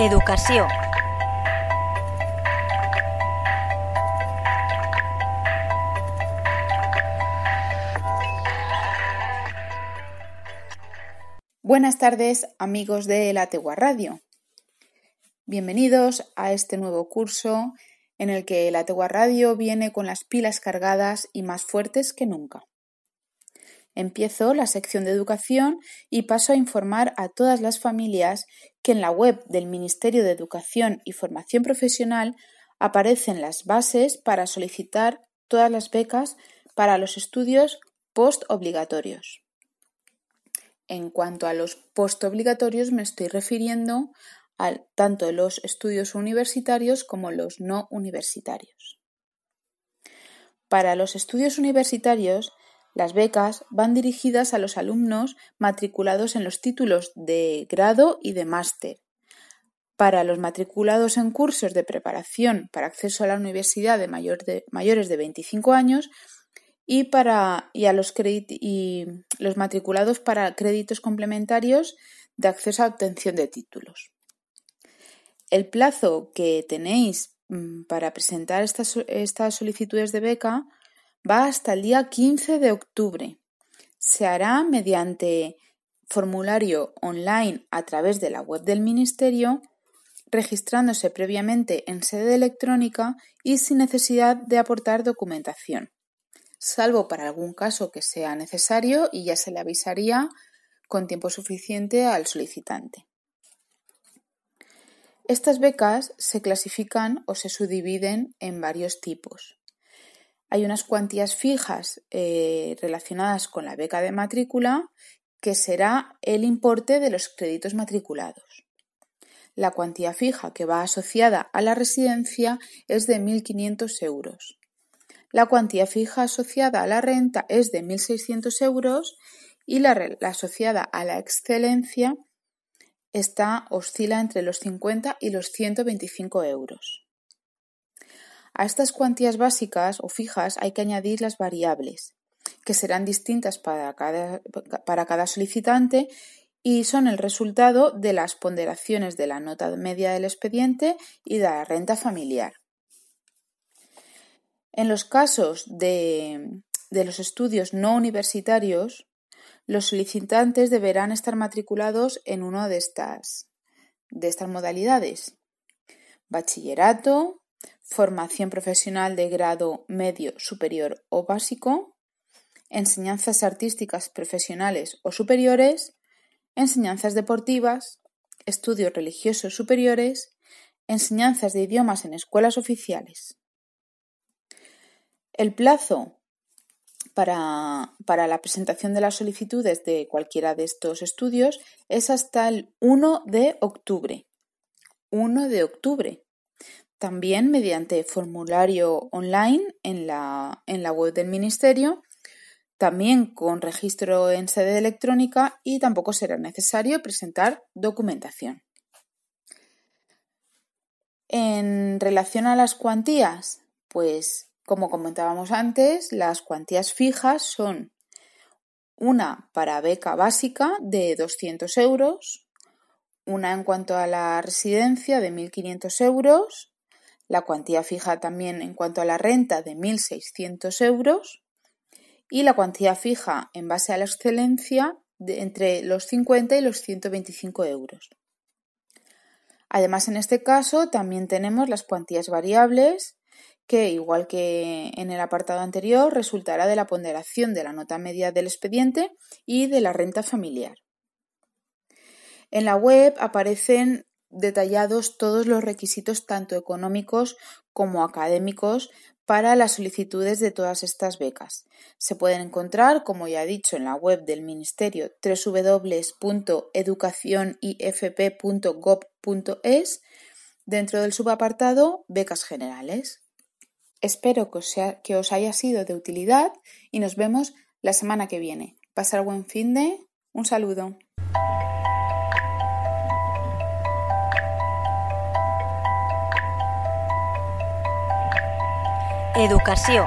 Educació. Buenas tardes, amigos de la Tegua Radio. Bienvenidos a este nuevo curso en el que la Tegua Radio viene con las pilas cargadas y más fuertes que nunca. Empiezo la sección de educación y paso a informar a todas las familias que en la web del Ministerio de Educación y Formación Profesional aparecen las bases para solicitar todas las becas para los estudios postobligatorios. En cuanto a los postobligatorios me estoy refiriendo a tanto los estudios universitarios como los no universitarios. Para los estudios universitarios las becas van dirigidas a los alumnos matriculados en los títulos de grado y de máster. Para los matriculados en cursos de preparación para acceso a la universidad de, mayores de 25 años y, para, a los, y los matriculados para créditos complementarios de acceso a obtención de títulos. El plazo que tenéis mm, para presentar estas, estas solicitudes de beca va hasta el día 15 de octubre. Se hará mediante formulario online a través de la web del Ministerio, registrándose previamente en sede electrónica y sin necesidad de aportar documentación, salvo para algún caso que sea necesario y ya se le avisaría con tiempo suficiente al solicitante. Estas becas se clasifican o se subdividen en varios tipos. Hay unas cuantías fijas eh, relacionadas con la beca de matrícula que será el importe de los créditos matriculados. La cuantía fija que va asociada a la residencia es de 1.500 euros. La cuantía fija asociada a la renta es de 1.600 euros y la, la, asociada a la excelencia está oscila entre los 50 y los 125 euros. A estas cuantías básicas o fijas hay que añadir las variables, que serán distintas para cada, solicitante y son el resultado de las ponderaciones de la nota media del expediente y de la renta familiar. En los casos de, los estudios no universitarios, los solicitantes deberán estar matriculados en una de estas, de estas modalidades. Bachillerato, formación profesional de grado medio, superior o básico, enseñanzas artísticas profesionales o superiores, enseñanzas deportivas, estudios religiosos superiores, enseñanzas de idiomas en escuelas oficiales. El plazo para, para, la presentación de las solicitudes de cualquiera de estos estudios es hasta el 1 de octubre. 1 de octubre. También mediante formulario online en la, en la web del Ministerio, también con registro en sede electrónica y tampoco será necesario presentar documentación. En relación a las cuantías, pues como comentábamos antes, las cuantías fijas son una para beca básica de 200 euros, una en cuanto a la residencia de 1.500 euros la cuantía fija también en cuanto a la renta de 1.600 euros y la cuantía fija en base a la excelencia de entre los 50 y los 125 euros. Además, en este caso también tenemos las cuantías variables que, igual que en el apartado anterior, resultará de la ponderación de la nota media del expediente y de la renta familiar. En la web aparecen detallados todos los requisitos tanto económicos como académicos para las solicitudes de todas estas becas. Se pueden encontrar, como ya he dicho, en la web del Ministerio www.educacionifp.gov.es dentro del subapartado Becas Generales. Espero que os, que os haya sido de utilidad y nos vemos la semana que viene. Pasar buen fin de. Un saludo. Educació.